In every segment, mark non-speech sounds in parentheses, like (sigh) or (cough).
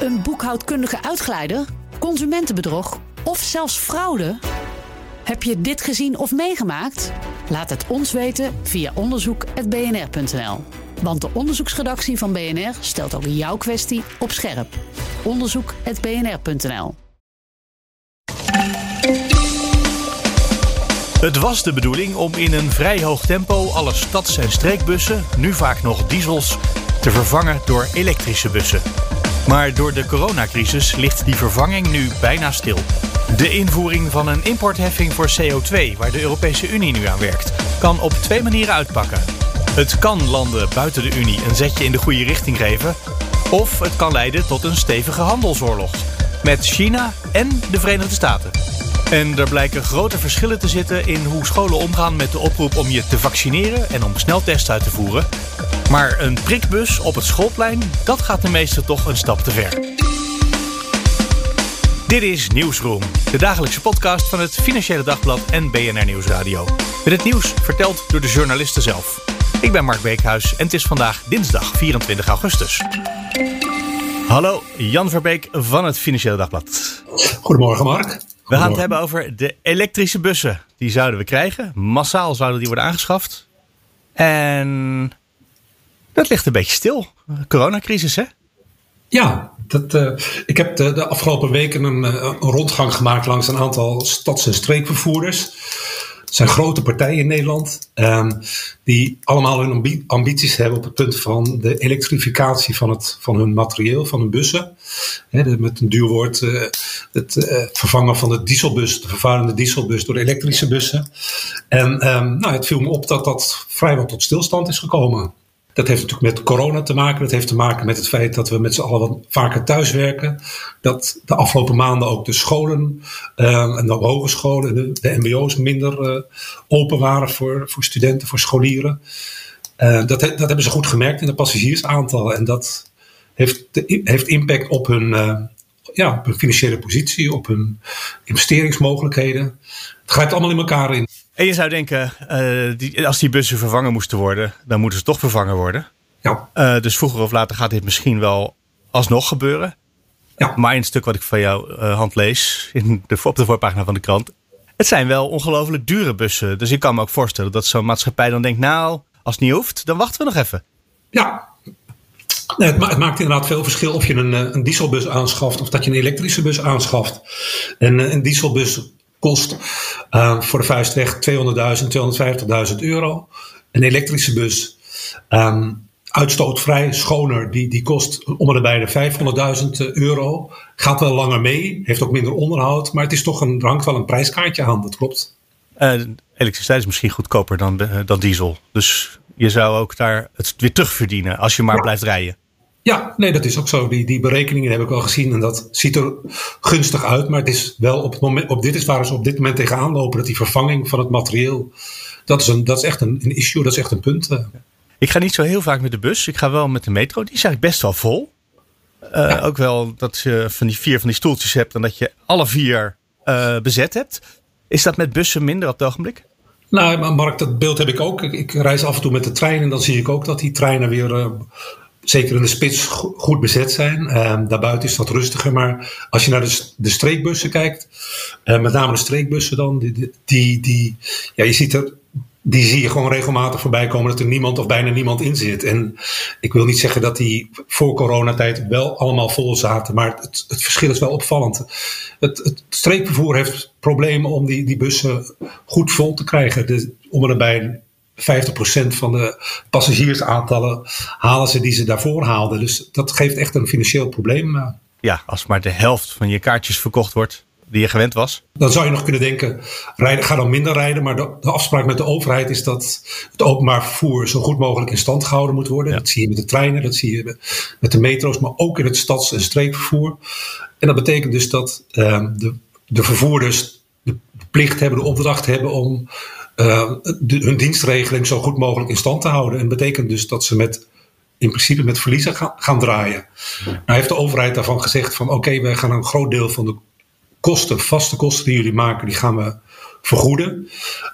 Een boekhoudkundige uitglijder? Consumentenbedrog? Of zelfs fraude? Heb je dit gezien of meegemaakt? Laat het ons weten via onderzoek.bnr.nl. Want de onderzoeksredactie van BNR stelt ook jouw kwestie op scherp. Onderzoek.bnr.nl. Het was de bedoeling om in een vrij hoog tempo alle stads- en streekbussen, nu vaak nog diesels, te vervangen door elektrische bussen. Maar door de coronacrisis ligt die vervanging nu bijna stil. De invoering van een importheffing voor CO2, waar de Europese Unie nu aan werkt, kan op twee manieren uitpakken. Het kan landen buiten de Unie een zetje in de goede richting geven, of het kan leiden tot een stevige handelsoorlog met China en de Verenigde Staten. En er blijken grote verschillen te zitten in hoe scholen omgaan met de oproep om je te vaccineren en om sneltests uit te voeren. Maar een prikbus op het schoolplein, dat gaat de meesten toch een stap te ver. Dit is Nieuwsroom, de dagelijkse podcast van het Financiële Dagblad en BNR Nieuwsradio. Met het nieuws verteld door de journalisten zelf. Ik ben Mark Beekhuis en het is vandaag dinsdag 24 augustus. Hallo, Jan Verbeek van het Financiële Dagblad. Goedemorgen Mark. We gaan het hebben over de elektrische bussen. Die zouden we krijgen. Massaal zouden die worden aangeschaft. En dat ligt een beetje stil. Coronacrisis, hè? Ja, dat, uh, ik heb de, de, afgelopen weken een, eh, een, rondgang gemaakt langs een aantal stads- en streekvervoerders. Het zijn grote partijen in Nederland um, die allemaal hun ambi ambities hebben op het punt van de elektrificatie van, het, van hun materieel, van hun bussen. He, met een duur woord, uh, het vervangen van de dieselbus, de vervuilende dieselbus door elektrische bussen. En um, nou, het viel me op dat dat vrijwel tot stilstand is gekomen. Dat heeft natuurlijk met corona te maken. Dat heeft te maken met het feit dat we met z'n allen wat vaker thuiswerken. Dat de afgelopen maanden ook de scholen uh, en de hogescholen, de, de mbo's minder uh, open waren voor, voor studenten, voor scholieren. Uh, dat, dat hebben ze goed gemerkt in de passagiersaantallen. En dat heeft, heeft impact op hun, ja, op hun financiële positie, op hun investeringsmogelijkheden. Het grijpt allemaal in elkaar in. En je zou denken, uh, die, als die bussen vervangen moesten worden, dan moeten ze toch vervangen worden. Ja. Uh, dus vroeger of later gaat dit misschien wel alsnog gebeuren. Ja. Maar in het stuk wat ik van jou uh, hand lees, in de, op de voorpagina van de krant, het zijn wel ongelooflijk dure bussen. Dus ik kan me ook voorstellen dat zo'n maatschappij dan denkt, nou, als het niet hoeft, dan wachten we nog even. Ja. Nee, het, ma het, maakt inderdaad veel verschil of je een, een dieselbus aanschaft of dat je een elektrische bus aanschaft. En een dieselbus kost uh, voor de vuist weg 200.000, 250.000 euro. Een elektrische bus, um, uitstootvrij, schoner, die, die kost om en bij de 500.000 euro. Gaat wel langer mee, heeft ook minder onderhoud, maar het is toch een, er hangt wel een prijskaartje aan, dat klopt. Uh, elektriciteit is misschien goedkoper dan, uh, dan diesel. Dus je zou ook daar het weer terugverdienen als je maar ja. blijft rijden. Ja, nee, dat is ook zo. Die, die berekeningen heb ik wel gezien en dat ziet er gunstig uit. Maar het is wel op het moment, op dit is waar ze op dit moment tegenaan lopen, dat die vervanging van het materieel, dat is, een, dat is echt een, een issue, dat is echt een punt. uh. Ik ga niet zo heel vaak met de bus. Ik ga wel met de metro. Die is eigenlijk best wel vol. Uh, ja. Ook wel dat je van die vier van die stoeltjes hebt en dat je alle vier uh, bezet hebt. Is dat met bussen minder op het ogenblik? Nou, maar Mark, dat beeld heb ik ook. Ik, ik reis af en toe met de trein en dan zie ik ook dat die treinen weer zeker in de spits goed bezet zijn. Uh, daarbuiten is dat rustiger. Maar als je naar de, de streekbussen kijkt, uh, met name de streekbussen dan, die, die, die, ja, je ziet er, die zie je gewoon regelmatig voorbij komen dat er niemand of bijna niemand in zit. En ik wil niet zeggen dat die voor coronatijd wel allemaal vol zaten, maar het, het verschil is wel opvallend. Het, het streekvervoer heeft problemen om die, die bussen goed vol te krijgen. De, om erbij 50% van de passagiersaantallen halen ze die ze daarvoor haalden. Dus dat geeft echt een financieel probleem. Ja, als maar de helft van je kaartjes verkocht wordt die je gewend was. Dan zou je nog kunnen denken, rijden, ga dan minder rijden. Maar de, de, afspraak met de overheid is dat het openbaar vervoer zo goed mogelijk in stand gehouden moet worden. Ja. Dat zie je met de treinen, dat zie je met de metro's, maar ook in het stads- en streekvervoer. En dat betekent dus dat uh, de, de vervoerders de plicht hebben, de opdracht hebben om uh, de, hun dienstregeling zo goed mogelijk in stand te houden. En betekent dus dat ze met, in principe met verliezen gaan, gaan draaien. Ja. Nou heeft de overheid daarvan gezegd van oké, okay, wij gaan een groot deel van de kosten, vaste kosten die jullie maken, die gaan we vergoeden.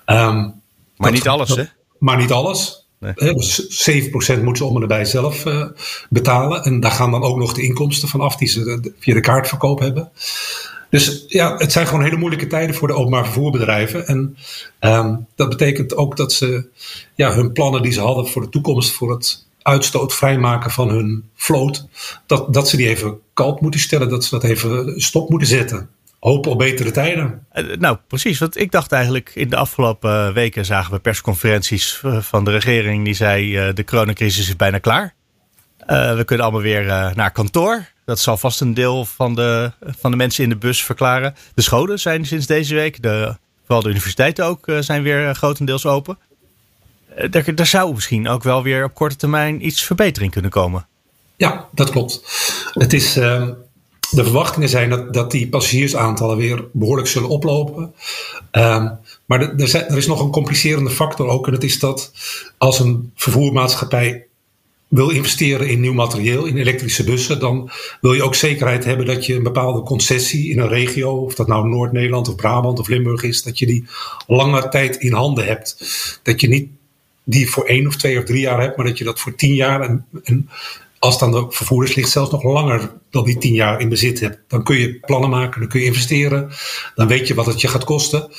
Um, maar niet alles, dat, hè? Maar niet alles. Nee. Dus 7% moeten ze om en nabij zelf uh, betalen. En daar gaan dan ook nog de inkomsten van af die ze via de kaartverkoop hebben. Dus ja, het zijn gewoon hele moeilijke tijden voor de openbaar vervoerbedrijven. En um, dat betekent ook dat ze ja, hun plannen die ze hadden voor de toekomst, voor het uitstoot vrijmaken van hun vloot, dat, dat ze die even koud moeten stellen, dat ze dat even stop moeten zetten. Hopen op betere tijden. Nou, precies. Want ik dacht eigenlijk in de afgelopen weken zagen we persconferenties van de regering die zei de coronacrisis is bijna klaar. We kunnen allemaal weer naar kantoor. Dat zal vast een deel van de, van de mensen in de bus verklaren. De scholen zijn sinds deze week, de, vooral de universiteiten ook, uh, zijn weer grotendeels open. Er, er zou misschien ook wel weer op korte termijn iets verbetering kunnen komen. Ja, dat klopt. Het is, ehm, de verwachtingen zijn dat, dat die passagiersaantallen weer behoorlijk zullen oplopen. Um, maar er, er is nog een complicerende factor ook. En dat is dat als een vervoermaatschappij wil investeren in nieuw materieel, in elektrische bussen, dan wil je ook zekerheid hebben dat je een bepaalde concessie in een regio, of dat nou Noord-Nederland of Brabant of Limburg is, dat je die lange tijd in handen hebt. Dat je niet die voor één of twee of drie jaar hebt, maar dat je dat voor tien jaar en, en als dan de vervoerders ligt zelfs nog langer dan die tien jaar in bezit hebt. Dan kun je plannen maken, dan kun je investeren, dan weet je wat het je gaat kosten.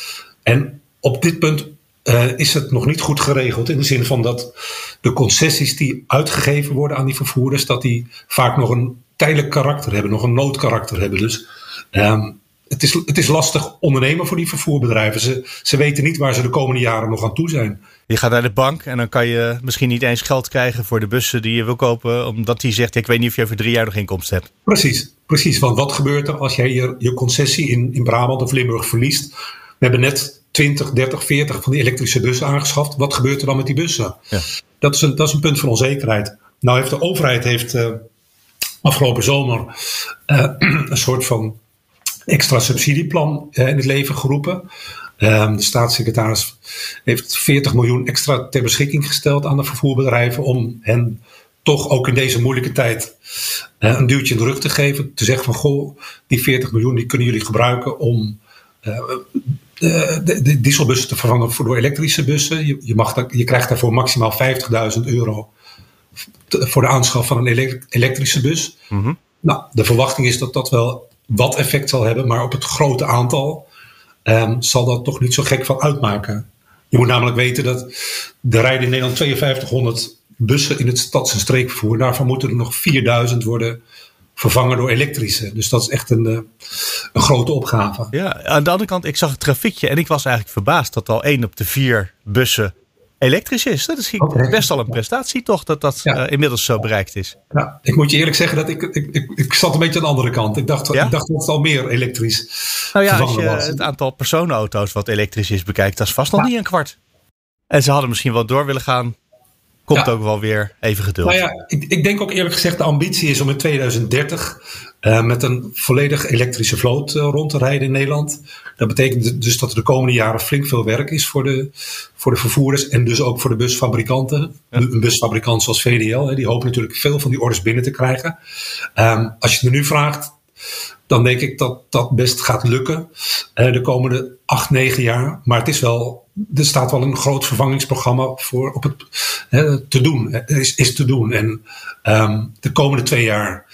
En op dit punt uh, is het nog niet goed geregeld. In de zin van dat de concessies die uitgegeven worden aan die vervoerders, dat die vaak nog een tijdelijk karakter hebben, nog een noodkarakter hebben. Dus um, het, is, het is lastig ondernemen voor die vervoerbedrijven. Ze, ze weten niet waar ze de komende jaren nog aan toe zijn. Je gaat naar de bank en dan kan je misschien niet eens geld krijgen voor de bussen die je wil kopen, omdat die zegt: Ik weet niet of je over drie jaar nog inkomsten hebt. Precies, precies. Want wat gebeurt er als jij je, je concessie in, in Brabant of Limburg verliest? We hebben net 20, 30, 40 van die elektrische bussen aangeschaft. Wat gebeurt er dan met die bussen? Ja. Dat, is een, dat is een punt van onzekerheid. Nou heeft de overheid heeft, uh, afgelopen zomer uh, (clears throat) een soort van extra subsidieplan uh, in het leven geroepen. Ehm, de staatssecretaris heeft 40 miljoen extra ter beschikking gesteld aan de vervoerbedrijven om hen toch ook in deze moeilijke tijd een duwtje in de rug te geven. Te zeggen van goh, die 40 miljoen die kunnen jullie gebruiken om de, de, dieselbussen te vervangen voor door elektrische bussen. Je, je, mag, je krijgt daarvoor maximaal 50.000 euro voor de aanschaf van een elektrische bus. Mm Nou, de verwachting is dat dat wel wat effect zal hebben, maar op het grote aantal um, zal dat toch niet zo gek van uitmaken. Je moet namelijk weten dat er rijden in Nederland 5200 bussen in het stads- en streekvervoer. Daarvan moeten er nog 4000 worden vervangen door elektrische. Dus dat is echt een, eh, een grote opgave. Ja, aan de andere kant, ik zag het trafiekje en ik was eigenlijk verbaasd dat al één op de vier bussen elektrisch is. Dat is best al een prestatie toch, dat dat eh, inmiddels zo bereikt is. Ja, ik moet je eerlijk zeggen dat ik, ik, ik, ik zat een beetje aan de andere kant. Ik dacht, ik dacht dat het al meer elektrisch Nou ja, als je het aantal personenauto's wat elektrisch is bekijkt, dat is vast nog niet een kwart. En ze hadden misschien wel door willen gaan Komt ook wel weer even geduld. Nou ja, ik, ik, denk ook eerlijk gezegd, de ambitie is om in 2030 uh, met een volledig elektrische vloot uh, rond te rijden in Nederland. Dat betekent dus dat er de komende jaren flink veel werk is voor de, voor de vervoerders en dus ook voor de busfabrikanten. Een busfabrikant zoals VDL, hè, die hopen natuurlijk veel van die orders binnen te krijgen. Um, als je me nu vraagt, dan denk ik dat dat best gaat lukken uh, de komende acht, negen jaar. Maar het is wel, er staat wel een groot vervangingsprogramma voor op het, uh, te doen. Is, is te doen. En um, de komende twee jaar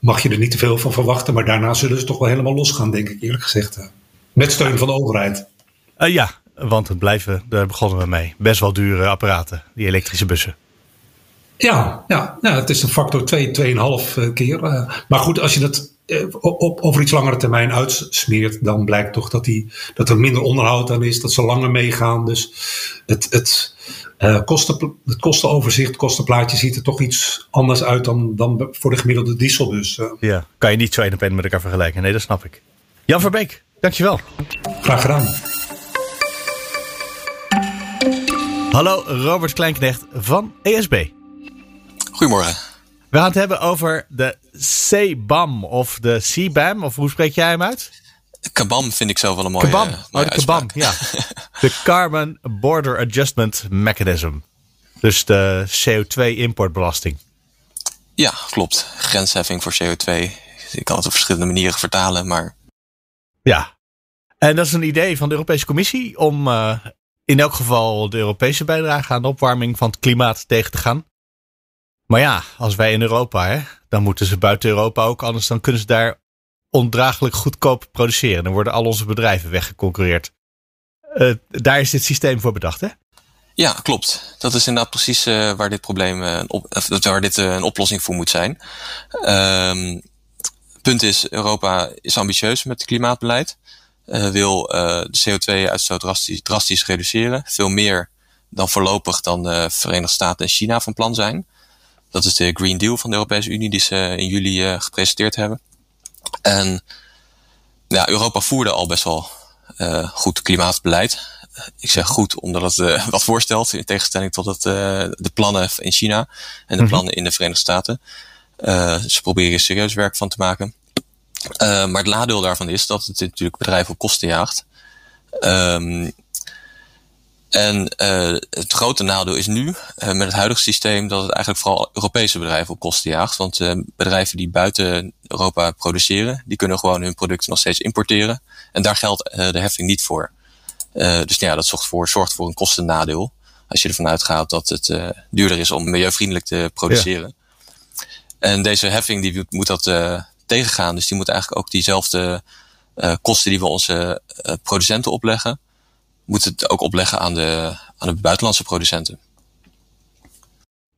mag je er niet te veel van verwachten. Maar daarna zullen ze toch wel helemaal losgaan, denk ik eerlijk gezegd. Met steun van de overheid. Uh, ja, want het blijven, daar begonnen we mee, best wel dure apparaten, die elektrische bussen. Ja, ja, ja het is een factor 2, 2,5 keer. maar goed, als je het eh, op, over iets langere termijn uitsmeert, dan blijkt toch dat, die, dat er minder onderhoud aan is, dat ze langer meegaan. Dus het, het, uh, kosten, het kostenoverzicht, het kostenplaatje ziet er toch iets anders uit dan, dan voor de gemiddelde dieselbus. Uh. Ja, kan je niet zo één op één met elkaar vergelijken. Nee, dat snap ik. Jan Verbeek, dankjewel. Graag gedaan. Hallo, Robert Kleinknecht van ESB. Goedemorgen. We gaan het hebben over de CBAM of de CBAM, of hoe spreek jij hem uit? Kabam vind ik zo wel een mooie Kabam, mooie oh, de Kabam, ja. (laughs) de Carbon Border Adjustment Mechanism. Dus de CO2-importbelasting. Ja, klopt. Grensheffing voor CO2. Ik kan het op verschillende manieren vertalen, maar... Ja, en dat is een idee van de Europese Commissie om uh, in elk geval de Europese bijdrage aan de opwarming van het klimaat tegen te gaan. Maar ja, als wij in Europa, hè, dan moeten ze buiten Europa ook, anders dan kunnen ze daar ondraaglijk goedkoop produceren. Dan worden al onze bedrijven weggeconcurreerd. Uh, daar is dit systeem voor bedacht, hè? Ja, klopt. Dat is inderdaad precies uh, waar dit probleem, op, waar dit een oplossing voor moet zijn. Um, punt is, Europa is ambitieus met het klimaatbeleid. wil de CO2-uitstoot drastisch, drastisch reduceren. Veel meer dan voorlopig dan de Verenigde Staten en China van plan zijn. Dat is de Green Deal van de Europese Unie die ze in juli gepresenteerd hebben. En ja, Europa voerde al best wel uh, goed klimaatbeleid. Ik zeg goed omdat het (laughs) wat voorstelt in tegenstelling tot het, de plannen in China en de mhm. plannen in de Verenigde Staten. ze proberen er serieus werk van te maken. maar het nadeel daarvan is dat het natuurlijk bedrijven op kosten jaagt. Um, en uh, het grote nadeel is nu uh, met het huidige systeem dat het eigenlijk vooral Europese bedrijven op kosten jaagt. Want uh, bedrijven die buiten Europa produceren, die kunnen gewoon hun producten nog steeds importeren. En daar geldt de heffing niet voor. dus ja, dat zorgt voor, zorgt voor een kostennadeel. Als je ervan uitgaat dat het duurder is om milieuvriendelijk te produceren. Ja. En deze heffing die moet dat tegengaan. Dus die moet eigenlijk ook diezelfde kosten die we onze producenten opleggen moet het ook opleggen aan de, aan de buitenlandse producenten.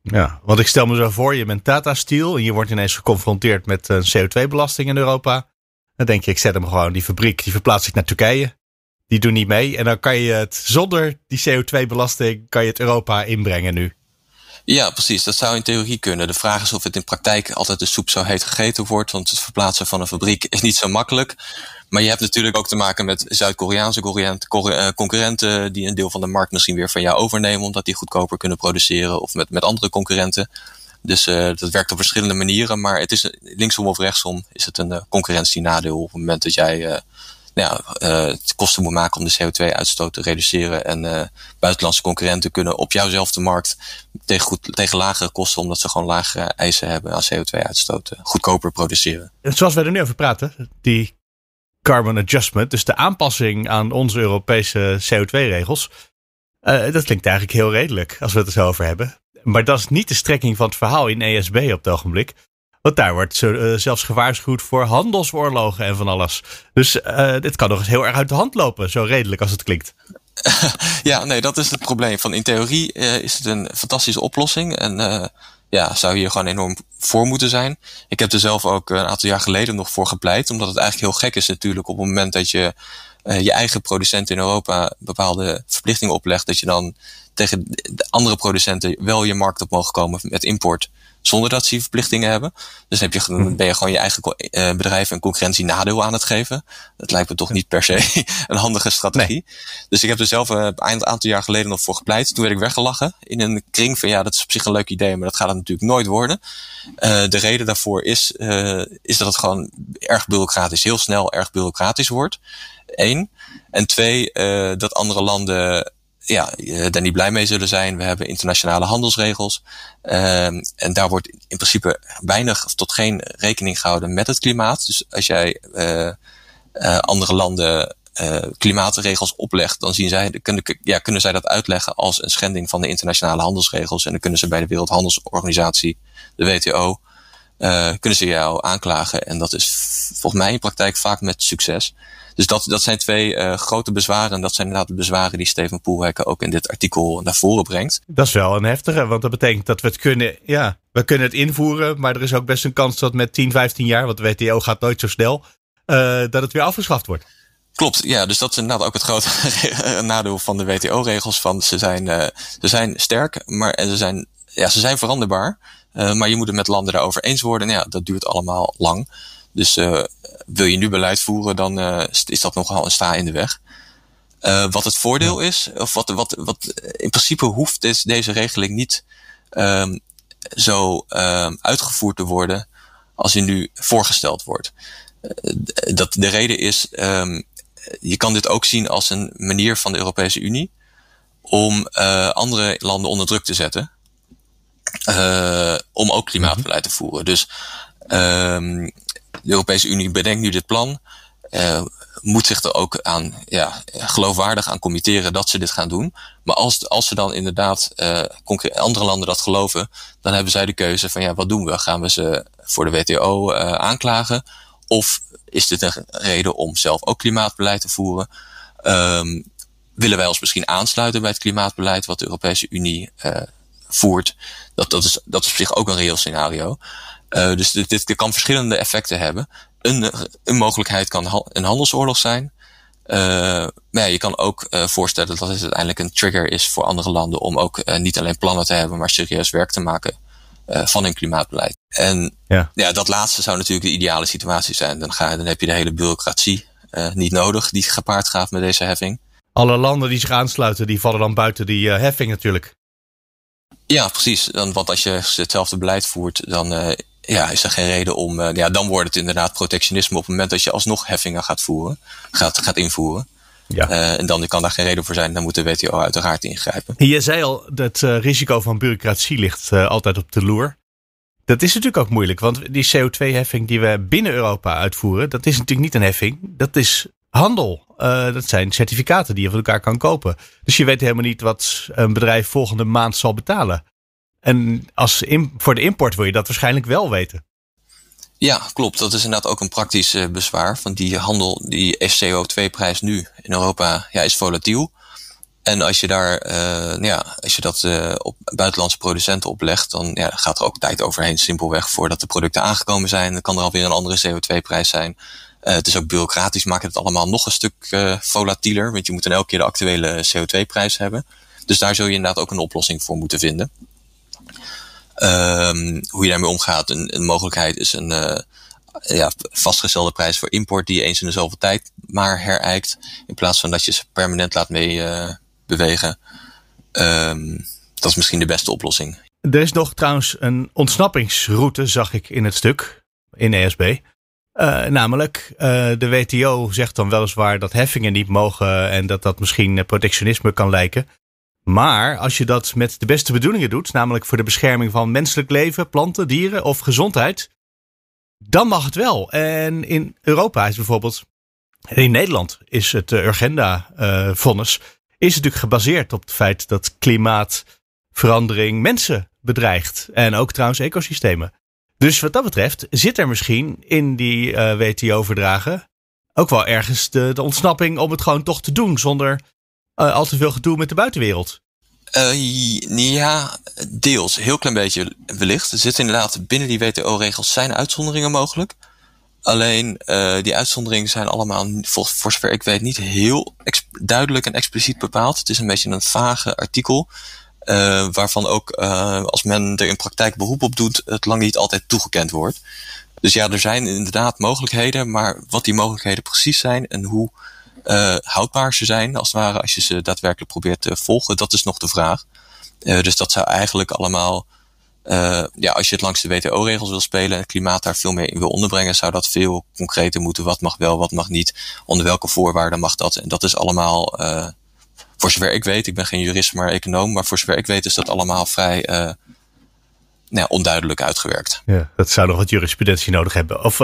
Ja, want ik stel me zo voor, je bent Tata Steel en je wordt ineens geconfronteerd met een CO2-belasting in Europa. Dan denk je, ik zet hem gewoon, die fabriek, die verplaats ik naar Turkije. Die doen niet mee. En dan kan je het zonder die CO2-belasting, kan je het Europa inbrengen nu. Ja, precies. Dat zou in theorie kunnen. De vraag is of het in praktijk altijd de soep zo heet gegeten wordt. Want het verplaatsen van een fabriek is niet zo makkelijk. Maar je hebt natuurlijk ook te maken met Zuid-Koreaanse eh, concurrenten die een deel van de markt misschien weer van jou overnemen omdat die goedkoper kunnen produceren of met, met andere concurrenten. Dus uh, dat werkt op verschillende manieren, maar het is linksom of rechtsom is het een uh, concurrentienadeel op het moment dat jij nou ja, kosten moet maken om de CO2-uitstoot te reduceren en buitenlandse concurrenten kunnen op jouwzelfde markt tegen, goed, tegen lagere kosten, omdat ze gewoon lagere eisen hebben aan CO2-uitstoot, goedkoper produceren. Zoals wij er nu over praten, die carbon adjustment, dus de aanpassing aan onze Europese CO2-regels. Uh, dat klinkt eigenlijk heel redelijk als we het er zo over hebben. Maar dat is niet de strekking van het verhaal in ESB op het ogenblik. Want daar wordt zo, uh, zelfs gewaarschuwd voor handelsoorlogen en van alles. Dus uh, dit kan nog eens heel erg uit de hand lopen, zo redelijk als het klinkt. (laughs) ja, nee, dat is het probleem. Van in theorie is het een fantastische oplossing. En ja, zou hier gewoon enorm voor moeten zijn. Ik heb er zelf ook een aantal jaar geleden nog voor gepleit, omdat het eigenlijk heel gek is natuurlijk op het moment dat je uh, je eigen producenten in Europa bepaalde verplichtingen oplegt, dat je dan tegen de andere producenten wel je markt op mogen komen met import zonder dat ze verplichtingen hebben. Dus heb je, mhm. ben je gewoon je eigen uh, bedrijf een concurrentie nadeel aan het geven. Dat lijkt me toch niet per se (laughs) een handige strategie. Dus ik heb er zelf uh, een aantal jaar geleden nog voor gepleit. Toen werd ik weggelachen in een kring van ja, dat is op zich een leuk idee, maar dat gaat het natuurlijk nooit worden. Uh, de reden daarvoor is, is dat het gewoon erg bureaucratisch, heel snel erg bureaucratisch wordt. Eén. En twee, dat andere landen ja, daar niet blij mee zullen zijn. We hebben internationale handelsregels. Um, en daar wordt in principe weinig tot geen rekening gehouden met het klimaat. Dus als jij uh, uh, andere landen klimaatregels oplegt, dan zien zij, kunnen, ja, kunnen zij dat uitleggen als een schending van de internationale handelsregels. En dan kunnen ze bij de Wereldhandelsorganisatie, de WTO, kunnen ze jou aanklagen. En dat is volgens mij in praktijk vaak met succes. Dus dat, dat zijn twee uh, grote bezwaren. En dat zijn inderdaad de bezwaren die Steven Poelhekken ook in dit artikel naar voren brengt. Dat is wel een heftige, want dat betekent dat we het kunnen, ja, we kunnen het invoeren. Maar er is ook best een kans dat met 10, 15 jaar, want de WTO gaat nooit zo snel, uh, dat het weer afgeschaft wordt. Klopt, ja, dus dat is inderdaad ook het grote (laughs) nadeel van de WTO-regels. Van ze zijn, uh, ze zijn sterk, maar en ze zijn, ja, ze zijn veranderbaar. Uh, maar je moet het met landen daarover eens worden. Nou ja, dat duurt allemaal lang. Dus uh, wil je nu beleid voeren, dan uh, is dat nogal een sta in de weg. Uh, wat het voordeel is, of wat, wat, wat in principe hoeft is deze regeling niet um, zo um, uitgevoerd te worden als die nu voorgesteld wordt. dat de reden is, um, je kan dit ook zien als een manier van de Europese Unie om andere landen onder druk te zetten. Om ook klimaatbeleid te voeren. Dus um, de Europese Unie bedenkt nu dit plan. Uh, moet zich er ook aan, ja, geloofwaardig aan committeren dat ze dit gaan doen. Maar als, als ze dan inderdaad uh, andere landen dat geloven, dan hebben zij de keuze van ja, wat doen we? Gaan we ze voor de WTO uh, aanklagen? Of is dit een reden om zelf ook klimaatbeleid te voeren? Um, willen wij ons misschien aansluiten bij het klimaatbeleid wat de Europese Unie voert? Dat, dat, is, dat is op zich ook een reëel scenario. Uh, dus dit, dit kan verschillende effecten hebben. Een, een mogelijkheid kan een handelsoorlog zijn. Uh, maar ja, je kan ook uh, voorstellen dat het uiteindelijk een trigger is voor andere landen om ook niet alleen plannen te hebben, maar serieus werk te maken van hun klimaatbeleid. En ja. ja. dat laatste zou natuurlijk de ideale situatie zijn. Dan, ga, dan heb je de hele bureaucratie niet nodig die gepaard gaat met deze heffing. Alle landen die zich aansluiten, die vallen dan buiten die heffing natuurlijk. Ja, precies. Dan, want als je hetzelfde beleid voert, dan ja, is er geen reden om. Uh, ja, dan wordt het inderdaad protectionisme op het moment dat je alsnog heffingen gaat voeren, gaat, gaat invoeren. Ja. Uh, en dan kan daar geen reden voor zijn. Dan moet de WTO uiteraard ingrijpen. Je zei al, dat uh, risico van bureaucratie ligt altijd op de loer. Dat is natuurlijk ook moeilijk, want die CO2-heffing die we binnen Europa uitvoeren, dat is natuurlijk niet een heffing. Dat is handel. dat zijn certificaten die je van elkaar kan kopen. Dus je weet helemaal niet wat een bedrijf volgende maand zal betalen. En als voor de import wil je dat waarschijnlijk wel weten. Ja, klopt. Dat is inderdaad ook een praktisch uh, bezwaar. Van die handel, die CO2-prijs nu in Europa ja, is volatiel. En als je daar, uh, ja, als je dat uh, op buitenlandse producenten oplegt, dan ja, gaat er ook tijd overheen, simpelweg, voordat de producten aangekomen zijn. Dan kan er alweer een andere CO2-prijs zijn. het is ook bureaucratisch, maakt het allemaal nog een stuk volatieler, want je moet dan elke keer de actuele CO2-prijs hebben. Dus daar zul je inderdaad ook een oplossing voor moeten vinden. Um, hoe je daarmee omgaat, een, een mogelijkheid is een uh, ja, vastgestelde prijs voor import die je eens in de zoveel tijd maar herijkt. In plaats van dat je ze permanent laat mee uh, bewegen. Um, dat is misschien de beste oplossing. Er is nog trouwens een ontsnappingsroute, zag ik in het stuk, in ESB. Uh, namelijk, de WTO zegt dan weliswaar dat heffingen niet mogen en dat dat misschien protectionisme kan lijken. Maar als je dat met de beste bedoelingen doet, namelijk voor de bescherming van menselijk leven, planten, dieren of gezondheid, dan mag het wel. En in Europa is bijvoorbeeld, in Nederland is het Urgenda-vonnis, is natuurlijk gebaseerd op het feit dat klimaatverandering mensen bedreigt. En ook trouwens ecosystemen. Dus wat dat betreft zit er misschien in die uh, WTO-verdragen ook wel ergens de, de ontsnapping om het gewoon toch te doen zonder uh, al te veel gedoe met de buitenwereld? Uh, ja, deels. Heel klein beetje wellicht. Er zitten inderdaad binnen die WTO-regels zijn uitzonderingen mogelijk. Alleen uh, die uitzonderingen zijn allemaal, voor, voor zover ik weet, niet heel duidelijk en expliciet bepaald. Het is een beetje een vage artikel. Waarvan ook als men er in praktijk beroep op doet, het lang niet altijd toegekend wordt. Dus ja, er zijn inderdaad mogelijkheden, maar wat die mogelijkheden precies zijn en hoe uh, houdbaar ze zijn, als het ware, als je ze daadwerkelijk probeert te volgen, dat is nog de vraag. Uh, dus dat zou eigenlijk allemaal, uh, ja, als je het langs de WTO-regels wil spelen en het klimaat daar veel meer in wil onderbrengen, zou dat veel concreter moeten. Wat mag wel, wat mag niet, onder welke voorwaarden mag dat. En dat is allemaal, voor zover ik weet, ik ben geen jurist, maar econoom, maar voor zover ik weet is dat allemaal vrij nou, onduidelijk uitgewerkt. Ja, dat zou nog wat jurisprudentie nodig hebben. Of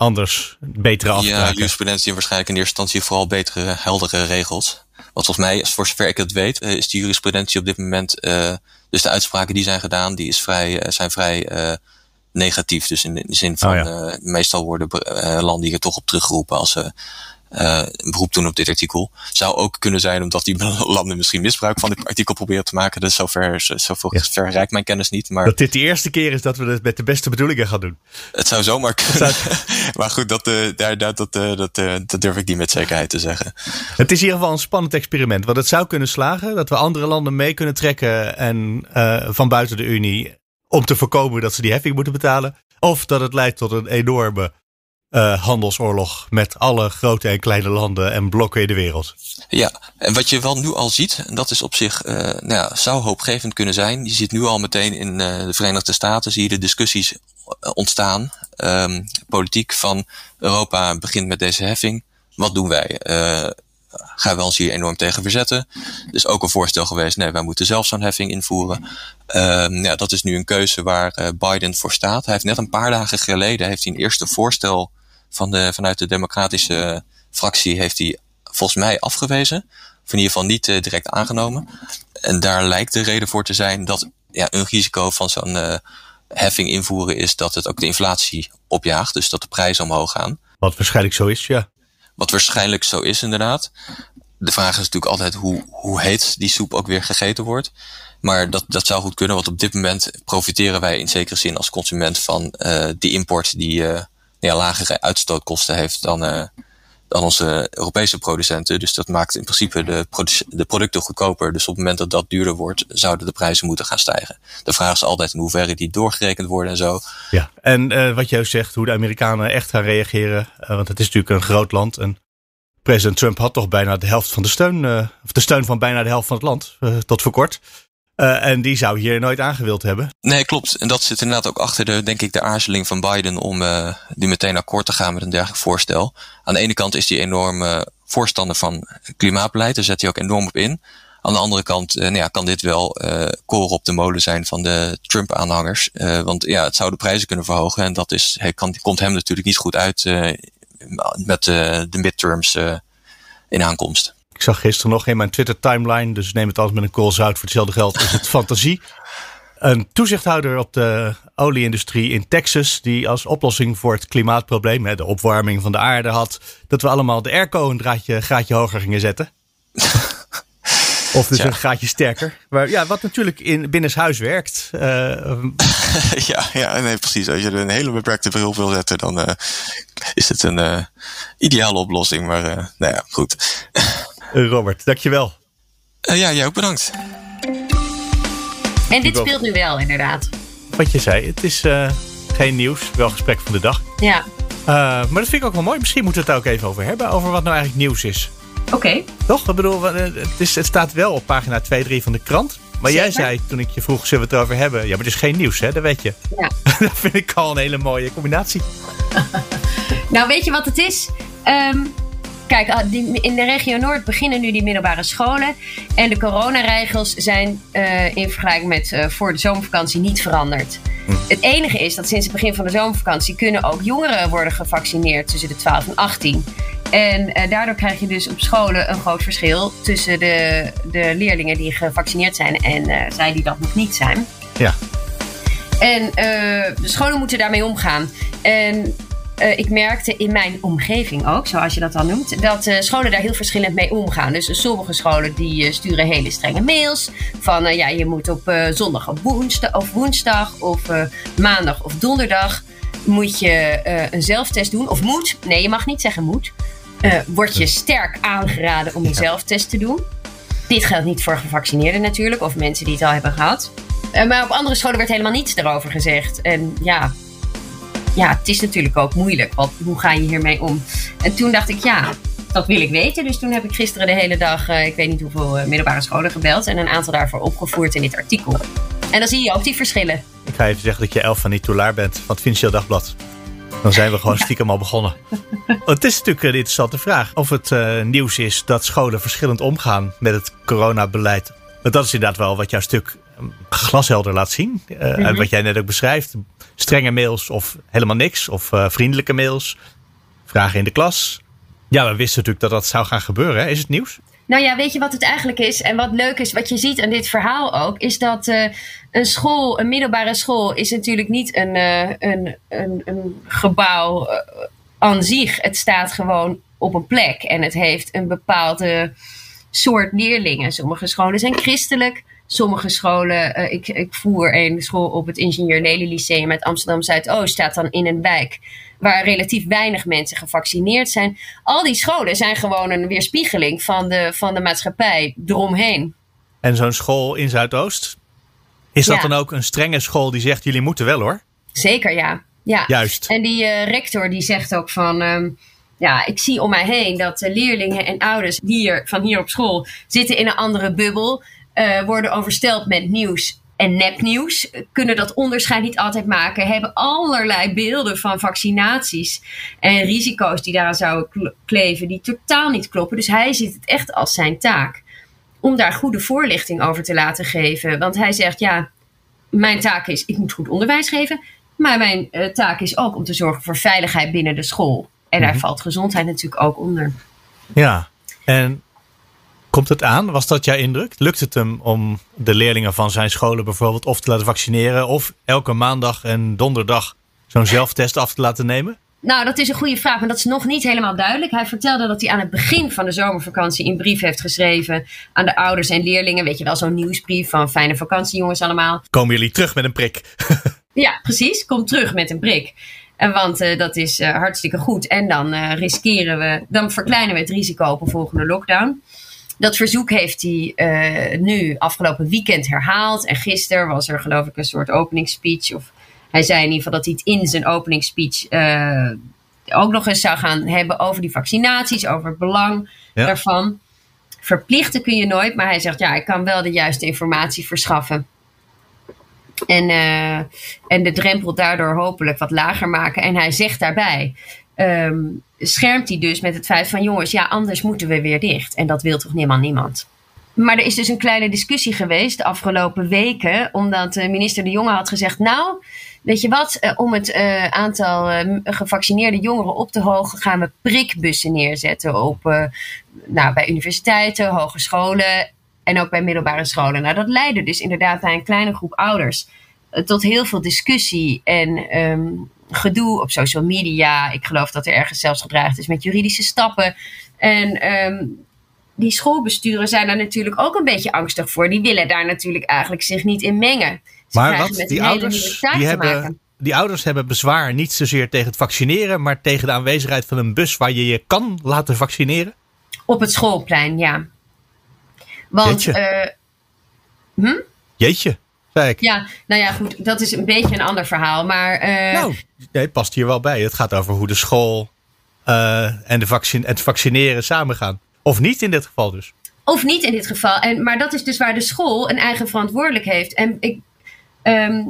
anders betere afspraken. Ja, jurisprudentie en waarschijnlijk in eerste instantie vooral betere, heldere regels. Want volgens mij, voor zover ik het weet, eh, is de jurisprudentie op dit moment, uh, dus de uitspraken die zijn gedaan, die is vrij, uh, zijn vrij uh, negatief. Dus in de zin van, oh ja. meestal worden landen hier toch op teruggeroepen als ze uh, een beroep doen op dit artikel. Zou ook kunnen zijn omdat die (laughs) landen misschien misbruik van dit artikel proberen te maken. Dus zover, zoveel ja. ver mijn kennis niet. Maar dat dit de eerste keer is dat we het met de beste bedoelingen gaan doen. Het zou zomaar kunnen. (laughs) maar goed, dat, uh, daar, dat, dat, uh, dat, dat durf ik niet met zekerheid te zeggen. Het is in ieder geval een spannend experiment. Want het zou kunnen slagen dat we andere landen mee kunnen trekken en van buiten de Unie. Om te voorkomen dat ze die heffing moeten betalen. Of dat het leidt tot een enorme uh, handelsoorlog met alle grote en kleine landen en blokken in de wereld. Ja, en wat je wel nu al ziet, en dat is op zich, uh, nou ja, zou hoopgevend kunnen zijn. Je ziet nu al meteen in uh, de Verenigde Staten, zie je de discussies ontstaan. Um, politiek van Europa begint met deze heffing. Wat doen wij? gaan we ons hier enorm tegen verzetten? Er is ook een voorstel geweest, nee, wij moeten zelf zo'n heffing invoeren. Um, ja, dat is nu een keuze waar Biden voor staat. Hij heeft net een paar dagen geleden heeft hij een eerste voorstel van de, vanuit de democratische fractie heeft die volgens mij afgewezen. Of in ieder geval niet direct aangenomen. En daar lijkt de reden voor te zijn dat ja, een risico van zo'n heffing invoeren is dat het ook de inflatie opjaagt. Dus dat de prijzen omhoog gaan. Wat waarschijnlijk zo is, ja. Wat waarschijnlijk zo is, inderdaad. De vraag is natuurlijk altijd hoe, hoe heet die soep ook weer gegeten wordt. Maar dat, dat zou goed kunnen, want op dit moment profiteren wij in zekere zin als consument van uh, die import die ja, lagere uitstootkosten heeft dan, uh, dan onze Europese producenten. Dus dat maakt in principe de, de producten goedkoper. Dus op het moment dat dat duurder wordt, zouden de prijzen moeten gaan stijgen. De vraag is altijd in hoeverre die doorgerekend worden en zo. Ja, en wat jij zegt, hoe de Amerikanen echt gaan reageren. want het is natuurlijk een groot land. En president Trump had toch bijna de helft van de steun, of de steun van bijna de helft van het land, tot voor kort. Uh, en die zou hier nooit aangewild hebben. Nee, klopt. En dat zit inderdaad ook achter de, denk ik, de aarzeling van Biden om uh, meteen akkoord te gaan met een dergelijk voorstel. Aan de ene kant is hij enorm uh, voorstander van klimaatbeleid, daar zet hij ook enorm op in. Aan de andere kant nou ja, kan dit wel koren op de molen zijn van de Trump-aanhangers. want ja, het zou de prijzen kunnen verhogen en dat is, hij kan, komt hem natuurlijk niet goed uit met de midterms in aankomst. Ik zag gisteren nog in mijn Twitter-timeline, dus neem het altijd met een kool zout voor hetzelfde geld, is het (laughs) fantasie. Een toezichthouder op de olieindustrie in Texas, die als oplossing voor het klimaatprobleem, de opwarming van de aarde had, dat we allemaal de airco een draadje, graadje hoger gingen zetten. (laughs) Of dus een graadje sterker. Maar ja, wat natuurlijk in binnenshuis werkt. Uh, (laughs) ja, ja, nee, precies. Als je er een hele beperkte bril wil zetten, dan uh, is het een uh, ideale oplossing. Maar nou ja, goed. Robert, dankjewel. Uh, ja, jij ook bedankt. En dit speelt nu wel, inderdaad. Wat je zei, het is uh, geen nieuws, wel gesprek van de dag. Ja. Uh, maar dat vind ik ook wel mooi. Misschien moeten we het daar ook even over hebben, over wat nou eigenlijk nieuws is. Oké. Okay. Toch? Ik bedoel, het, is, het staat wel op pagina 2, 3 van de krant. Maar Zeker? jij zei toen ik je vroeg, zullen we het erover hebben? Ja, maar het is geen nieuws, hè? Dat weet je. Ja. (laughs) dat vind ik al een hele mooie combinatie. (laughs) nou, weet je wat het is? Um, Kijk, ah, in de regio Noord beginnen nu die middelbare scholen. En de coronaregels zijn uh, in vergelijking met uh, voor de zomervakantie niet veranderd. Hm. Het enige is dat sinds het begin van de zomervakantie kunnen ook jongeren worden gevaccineerd tussen de 12 en 18. En uh, daardoor krijg je dus op scholen een groot verschil tussen de, de leerlingen die gevaccineerd zijn en zij die dat nog niet zijn. Ja. En de scholen moeten daarmee omgaan. En uh, ik merkte in mijn omgeving ook, zoals je dat dan noemt, dat uh, scholen daar heel verschillend mee omgaan. Dus sommige scholen die sturen hele strenge mails van ja, je moet op zondag of woensdag of, woensdag, of maandag of donderdag moet je een zelftest doen. Of moet, nee je mag niet zeggen moet. word je sterk aangeraden om een zelftest te doen. Dit geldt niet voor gevaccineerden natuurlijk, of mensen die het al hebben gehad. maar op andere scholen werd helemaal niets erover gezegd. En ja, ja, het is natuurlijk ook moeilijk. Want hoe ga je hiermee om? En toen dacht ik, ja, dat wil ik weten. Dus toen heb ik gisteren de hele dag, uh, ik weet niet hoeveel uh, middelbare scholen gebeld. En een aantal daarvoor opgevoerd in dit artikel. En dan zie je ook die verschillen. Ik ga even zeggen dat je elf van die toelaar bent van het Financieel Dagblad. Dan zijn we gewoon stiekem al begonnen. Het is natuurlijk een interessante vraag. Of het uh, nieuws is dat scholen verschillend omgaan met het coronabeleid. Want dat is inderdaad wel wat jouw stuk glashelder laat zien. Uh, mm -hmm. Wat jij net ook beschrijft strenge mails of helemaal niks. Of uh, vriendelijke mails. Vragen in de klas. Ja, we wisten natuurlijk dat dat zou gaan gebeuren. Hè? Is het nieuws? Nou ja, weet je wat het eigenlijk is? En wat leuk is, wat je ziet aan dit verhaal ook, is dat uh, een school, een middelbare school, is natuurlijk niet een, een, een, een gebouw aan zich. Het staat gewoon op een plek en het heeft een bepaalde soort leerlingen. Sommige scholen zijn christelijk, sommige scholen, uh, ik, ik voer een school op het Ingenieur Nelly Lyceum uit Amsterdam Zuidoost, staat dan in een wijk waar relatief weinig mensen gevaccineerd zijn. Al die scholen zijn gewoon een weerspiegeling van de, van de maatschappij eromheen. En zo'n school in Zuidoost, is dat dan ook een strenge school die zegt: jullie moeten wel hoor? Zeker ja. ja. Juist. En die uh, rector die zegt ook van. Um, ja, ik zie om mij heen dat de leerlingen en ouders hier, van hier op school zitten in een andere bubbel uh, worden oversteld met nieuws en nepnieuws. Kunnen dat onderscheid niet altijd maken. Hebben allerlei beelden van vaccinaties en risico's die daaraan zouden kleven, die totaal niet kloppen. Dus hij ziet het echt als zijn taak om daar goede voorlichting over te laten geven. Want hij zegt, ja, mijn taak is, ik moet goed onderwijs geven. Maar mijn uh, taak is ook om te zorgen voor veiligheid binnen de school. En daar Mhm. valt gezondheid natuurlijk ook onder. Ja, en komt het aan? Was dat jouw indruk? Lukt het hem om de leerlingen van zijn scholen bijvoorbeeld of te laten vaccineren of elke maandag en donderdag zo'n zelftest af te laten nemen? Nou, dat is een goede vraag, maar dat is nog niet helemaal duidelijk. Hij vertelde dat hij aan het begin van de zomervakantie een brief heeft geschreven aan de ouders en leerlingen. Weet je wel, zo'n nieuwsbrief van fijne vakantie, jongens allemaal. Komen jullie terug met een prik? (laughs) Ja, precies. Kom terug met een prik. En want eh, dat is eh, hartstikke goed. En dan eh, riskeren we, dan verkleinen we het risico op een volgende lockdown. Dat verzoek heeft hij eh, nu afgelopen weekend herhaald. En gisteren was er geloof ik een soort openingsspeech. Of hij zei in ieder geval dat hij het in zijn openingsspeech eh, ook nog eens zou gaan hebben over die vaccinaties. Over het belang Ja. daarvan. Verplichten kun je nooit, maar hij zegt ja, ik kan wel de juiste informatie verschaffen. En, eh, en de drempel daardoor hopelijk wat lager maken. En hij zegt daarbij, ehm, schermt hij dus met het feit van jongens, ja, anders moeten we weer dicht. En dat wil toch helemaal niemand. Maar er is dus een kleine discussie geweest de afgelopen weken, omdat eh, minister De Jonge had gezegd, nou, weet je wat, eh, om het eh, aantal gevaccineerde jongeren op te hogen, gaan we prikbussen neerzetten op, nou, bij universiteiten, hogescholen en ook bij middelbare scholen. Nou, dat leidde dus inderdaad bij een kleine groep ouders tot heel veel discussie en ehm, gedoe op social media. Ik geloof dat er ergens zelfs gedreigd is met juridische stappen. En ehm, die schoolbesturen zijn daar natuurlijk ook een beetje angstig voor. Die willen daar natuurlijk eigenlijk zich niet in mengen. Ze Maar wat? met Die ouders, die hebben, maken. die ouders hebben bezwaar niet zozeer tegen het vaccineren, maar tegen de aanwezigheid van een bus waar je je kan laten vaccineren. Op het schoolplein, ja. Want Jeetje. eh, Jeetje, zei ik. ja, nou ja, goed, dat is een beetje een ander verhaal. Maar eh, Nou, nee, past hier wel bij. Het gaat over hoe de school eh, en de vaccin het vaccineren samengaan. Of niet in dit geval dus. Of niet in dit geval. En, maar dat is dus waar de school een eigen verantwoordelijk heeft. En ik ehm,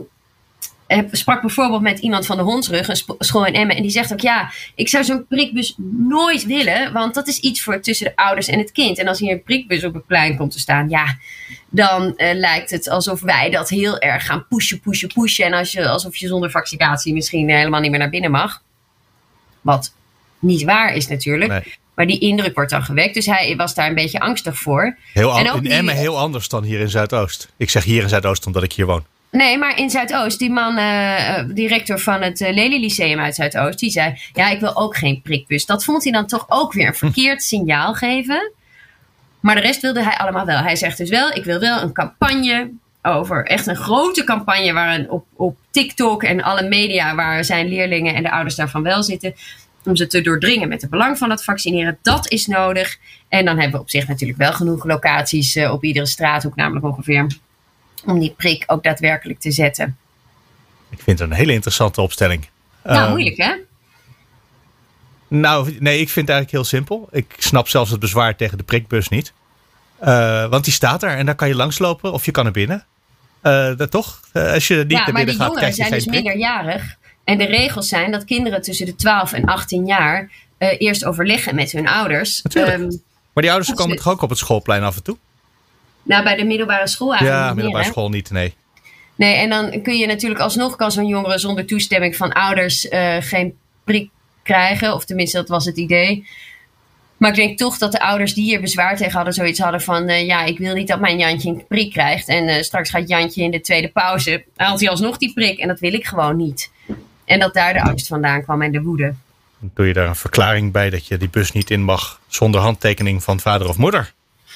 heb, sprak bijvoorbeeld met iemand van de Hondsrug, een school in Emmen. En die zegt ook, ja, ik zou zo'n prikbus nooit willen. Want dat is iets voor tussen de ouders en het kind. En als hier een prikbus op het plein komt te staan, ja, dan eh, lijkt het alsof wij dat heel erg gaan pushen, pushen, pushen. En als je, alsof je zonder vaccinatie misschien helemaal niet meer naar binnen mag. Wat niet waar is natuurlijk. Nee. Maar die indruk wordt dan gewekt. Dus hij was daar een beetje angstig voor. Heel En ook in Emmen heel anders dan hier in Zuidoost. Ik zeg hier in Zuidoost omdat ik hier woon. Nee, maar in Zuidoost, die man, eh, directeur van het uh, Lely Lyceum uit Zuidoost, die zei: Ja, ik wil ook geen prikbus. Dat vond hij dan toch ook weer een verkeerd signaal geven. Maar de rest wilde hij allemaal wel. Hij zegt dus wel: Ik wil wel een campagne over, echt een grote campagne waar een, op, op TikTok en alle media waar zijn leerlingen en de ouders daarvan wel zitten. Om ze te doordringen met het belang van het vaccineren. Dat is nodig. En dan hebben we op zich natuurlijk wel genoeg locaties op iedere straathoek, namelijk ongeveer om die prik ook daadwerkelijk te zetten. Ik vind het een hele interessante opstelling. Nou, Ehm, moeilijk hè? Nou, nee, ik vind het eigenlijk heel simpel. Ik snap zelfs het bezwaar tegen de prikbus niet. Eh, want die staat er en daar kan je langslopen of je kan er binnen. Eh, dat toch? Eh, als je niet Ja, naar binnen gaat, jongeren krijg je zijn dus prik. minderjarig. En de regels zijn dat kinderen tussen de 12 en 18 jaar eerst overleggen met hun ouders. Natuurlijk. Ehm, Maar die ouders komen toch ook op het schoolplein af en toe? Nou, bij de middelbare school eigenlijk Ja, meer, middelbare hè? school niet, nee. Nee, en dan kun je natuurlijk alsnog kan zo'n jongere zonder toestemming van ouders eh, geen prik krijgen. Of tenminste, dat was het idee. Maar ik denk toch dat de ouders die hier bezwaar tegen hadden, zoiets hadden van: eh, ja, ik wil niet dat mijn Jantje een prik krijgt. En eh, straks gaat Jantje in de tweede pauze. Haalt hij alsnog die prik. En dat wil ik gewoon niet. En dat daar de angst vandaan kwam en de woede. Doe je daar een verklaring bij dat je die bus niet in mag zonder handtekening van vader of moeder.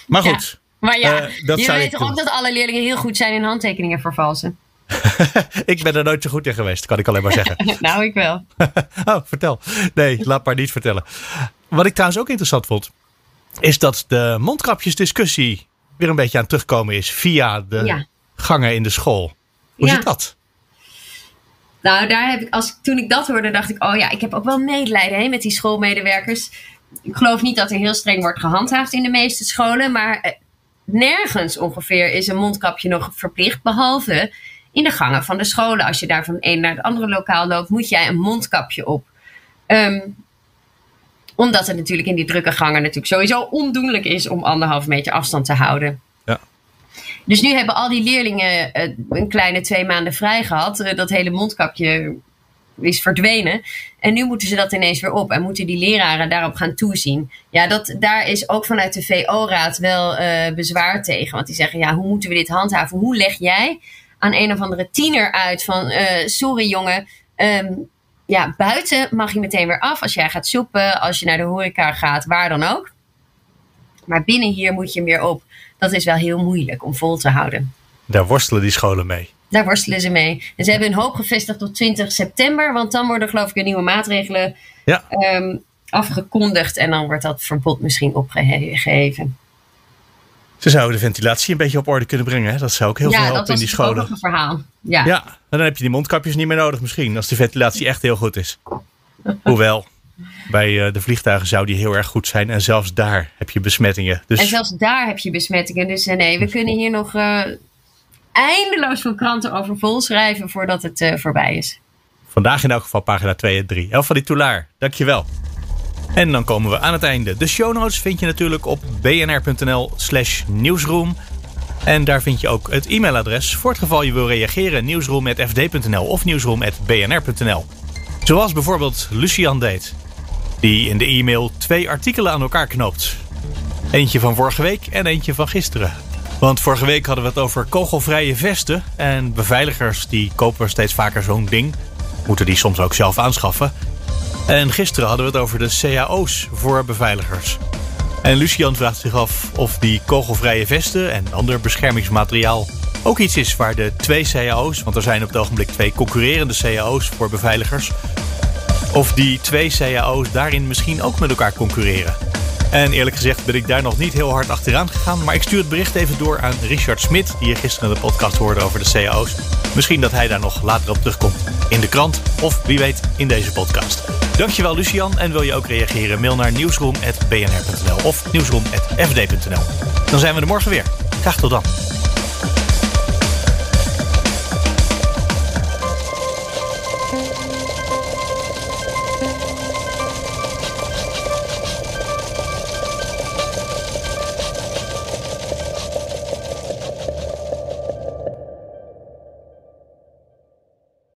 Maar Ja. Maar ja, Eh, dat je weet toch ook dat alle leerlingen heel goed zijn in handtekeningen vervalsen? (laughs) ik ben er nooit zo goed in geweest, kan ik alleen maar zeggen. (laughs) nou, ik wel. (laughs) Oh, vertel. Nee, laat maar niet vertellen. Wat ik trouwens ook interessant vond, is dat de mondkapjesdiscussie weer een beetje aan het terugkomen is via de Ja. gangen in de school. Hoe Ja. zit dat? Nou, daar heb ik, als, toen ik dat hoorde, dacht ik: oh ja, ik heb ook wel medelijden hè, met die schoolmedewerkers. Ik geloof niet dat er heel streng wordt gehandhaafd in de meeste scholen, maar eh, nergens ongeveer is een mondkapje nog verplicht, behalve in de gangen van de scholen. Als je daar van het een naar het andere lokaal loopt, moet jij een mondkapje op. Ehm, omdat het natuurlijk in die drukke gangen natuurlijk sowieso ondoenlijk is om anderhalf meter afstand te houden. Ja. Dus nu hebben al die leerlingen eh, een kleine twee maanden vrij gehad. Eh, dat hele mondkapje is verdwenen. En nu moeten ze dat ineens weer op en moeten die leraren daarop gaan toezien. Ja, dat, daar is ook vanuit de VO-raad wel uh, bezwaar tegen. Want die zeggen, ja, hoe moeten we dit handhaven? Hoe leg jij aan een of andere tiener uit van, uh, sorry jongen, um, ja, buiten mag je meteen weer af als jij gaat shoppen, als je naar de horeca gaat, waar dan ook. Maar binnen hier moet je meer op. Dat is wel heel moeilijk om vol te houden. Daar worstelen die scholen mee. Daar worstelen ze mee. En ze hebben hun hoop gevestigd tot 20 september, want dan worden geloof ik de nieuwe maatregelen ja. um, afgekondigd en dan wordt dat verbod misschien opgeheven. Ze zouden de ventilatie een beetje op orde kunnen brengen. Hè? Dat zou ook heel veel helpen in die scholen. Ja, dat is een verhaal. Ja. ja, dan heb je die mondkapjes niet meer nodig misschien, als de ventilatie echt heel goed is. (laughs) Hoewel, bij eh, de vliegtuigen zou die heel erg goed zijn. En zelfs daar heb je besmettingen. Dus... En zelfs daar heb je besmettingen. Dus eh, nee, we kunnen hier nog uh, eindeloos veel kranten over vol schrijven voordat het voorbij is. Vandaag in elk geval pagina 2 en 3. Elf van die Toulaar, dankjewel. En dan komen we aan het einde. De show notes vind je natuurlijk op bnr.nl slash nieuwsroom. En daar vind je ook het e-mailadres voor het geval je wil reageren. nieuwsroom.fd.nl of nieuwsroom.bnr.nl Zoals bijvoorbeeld Lucian deed. Die in de e-mail twee artikelen aan elkaar knoopt. Eentje van vorige week en eentje van gisteren. Want vorige week hadden we het over kogelvrije vesten. En beveiligers die kopen steeds vaker zo'n ding. Moeten die soms ook zelf aanschaffen. En gisteren hadden we het over de cao's voor beveiligers. En Lucian vraagt zich af of die kogelvrije vesten en ander beschermingsmateriaal ook iets is waar de twee cao's, want er zijn op het ogenblik twee concurrerende cao's voor beveiligers, of die twee cao's daarin misschien ook met elkaar concurreren. En eerlijk gezegd ben ik daar nog niet heel hard achteraan gegaan. Maar ik stuur het bericht even door aan Richard Smit, die je gisteren in de podcast hoorde over de cao's. Misschien dat hij daar nog later op terugkomt in de krant of wie weet in deze podcast. Dankjewel Lucian en wil je ook reageren? Mail naar nieuwsroom.bnr.nl of nieuwsroom.fd.nl. Dan zijn we er morgen weer. Graag tot dan.